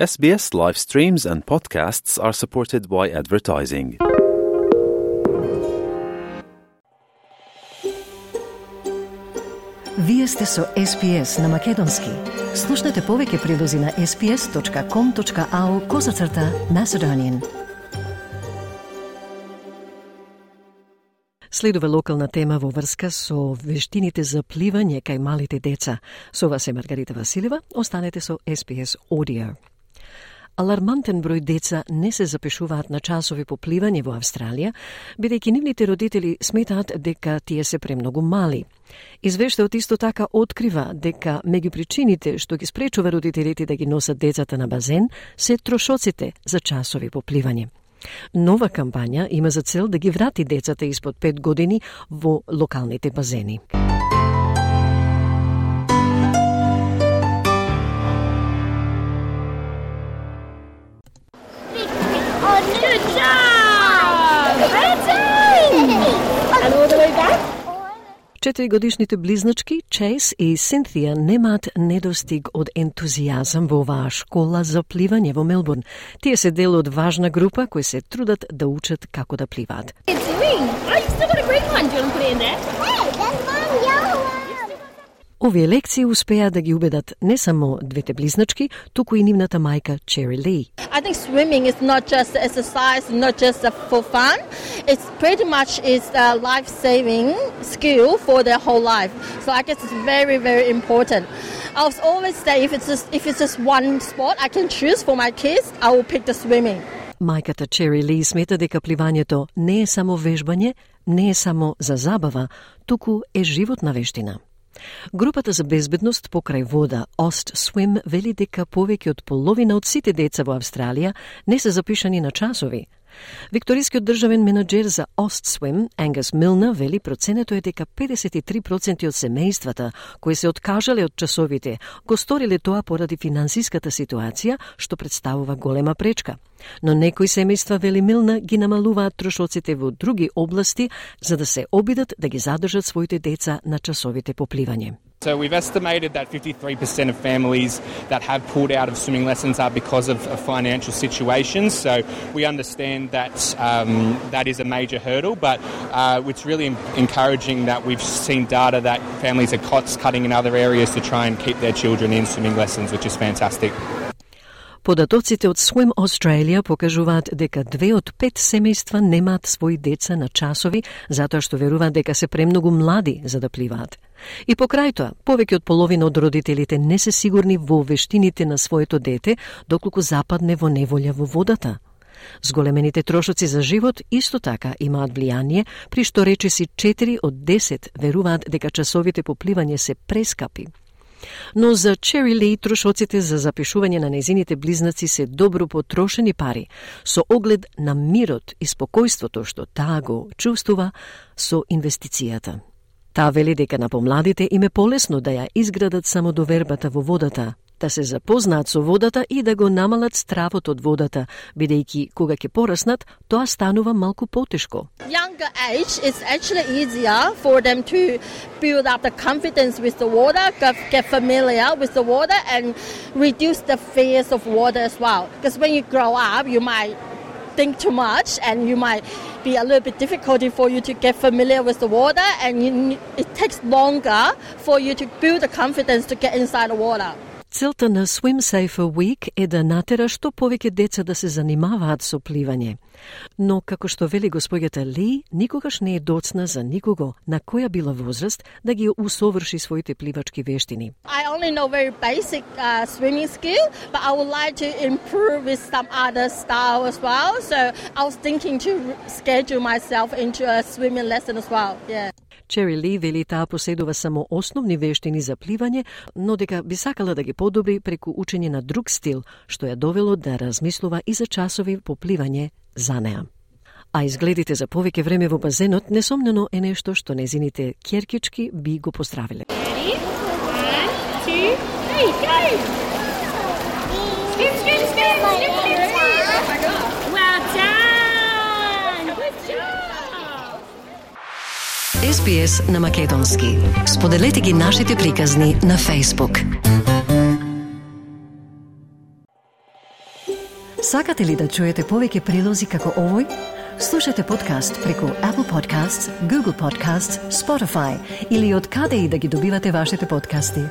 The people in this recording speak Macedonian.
SBS live streams and podcasts are supported by advertising. Вие сте со SPS на Македонски. Слушнете повеќе прилози на sps.com.au козацрта Macedonian. Следува локална тема во врска со вештините за пливање кај малите деца. Со вас е Маргарита Василева. Останете со SPS Audio. Алармантен број деца не се запишуваат на часови по пливање во Австралија, бидејќи нивните родители сметаат дека тие се премногу мали. Извештајот исто така открива дека меѓу причините што ги спречува родителите да ги носат децата на базен се трошоците за часови по пливање. Нова кампања има за цел да ги врати децата испод 5 години во локалните базени. Good job! Well done! And all the way back. Четиригодишните близначки Чейс и Синтија немаат недостиг од ентузијазам во оваа школа за пливање во Мелбурн. Тие се дел од важна група кои се трудат да учат како да пливаат. What Овие лекции успеа да ги убедат не само двете близначки, туку и нивната мајка Чери Ли. I think swimming is not just exercise, not just for fun. It's pretty much is a life-saving skill for their whole life. So I guess it's very, very important. I was always say if it's just if it's just one sport I can choose for my kids, I will pick the swimming. Мајката Чери Ли смета дека пливањето не е само вежбање, не е само за забава, туку е животна вештина. Групата за безбедност покрај вода Ост Swim вели дека повеќе од половина од сите деца во Австралија не се запишани на часови. Викторискиот државен менеджер за Остсвим, Енгас Ангас Милна, вели проценето е дека 53% од семејствата кои се откажале од часовите го сториле тоа поради финансиската ситуација, што представува голема пречка. Но некои семејства, вели Милна, ги намалуваат трошоците во други области за да се обидат да ги задржат своите деца на часовите попливање. So we've estimated that 53% of families that have pulled out of swimming lessons are because of, financial situations. So we understand that um, that is a major hurdle, but uh, it's really encouraging that we've seen data that families are cost cutting in other areas to try and keep their children in swimming lessons, which is fantastic. Податоците од Swim Australia покажуваат дека две од пет семејства немаат своји деца на часови затоа што веруваат дека се премногу млади за да пливаат. И покрај тоа, повеќе од половина од родителите не се сигурни во вештините на своето дете доколку западне во неволја во водата. Зголемените трошоци за живот исто така имаат влијание, при што речиси 4 од 10 веруваат дека часовите по пливање се прескапи. Но за Чери Лей трошоците за запишување на незините близнаци се добро потрошени пари, со оглед на мирот и спокојството што таа го чувствува со инвестицијата. Таа вели дека на помладите им е полесно да ја изградат самодовербата во водата, да се запознаат со водата и да го намалат стравот од водата, бидејќи кога ќе пораснат, тоа станува малку потешко. Younger age, is actually easier for them to build up the confidence with the water, get, get familiar with the water, and reduce the fears of water as well. Because when you grow up, you might think too much and you might be a little bit difficulty for you to get familiar with the water and you, it takes longer for you to build the confidence to get inside the water. Целта на Swim Safer Week е да натера што повеќе деца да се занимаваат со пливање. Но, како што вели господјата Ли, никогаш не е доцна за никого на која била возраст да ги усоврши своите пливачки вештини. I only know very basic uh, swimming skill, but I would like to improve with some other style as well. So I was thinking to schedule myself into a swimming lesson as well. Yeah. Чери Ли вели таа поседува само основни вештини за пливање, но дека би сакала да ги подобри преку учење на друг стил, што ја довело да размислува и за часови по пливање за неа. А изгледите за повеќе време во базенот несомнено е нешто што незините керкички би го поздравиле. Ready? One, two, three, go! Skip, skip, skip, skip, skip spin. Oh my god. Well done! Good job! SBS на Македонски. Споделете ги нашите приказни на Facebook. Сакате ли да чуете повеќе прилози како овој? Слушате подкаст преку Apple Podcasts, Google Podcasts, Spotify или од каде и да ги добивате вашите подкасти.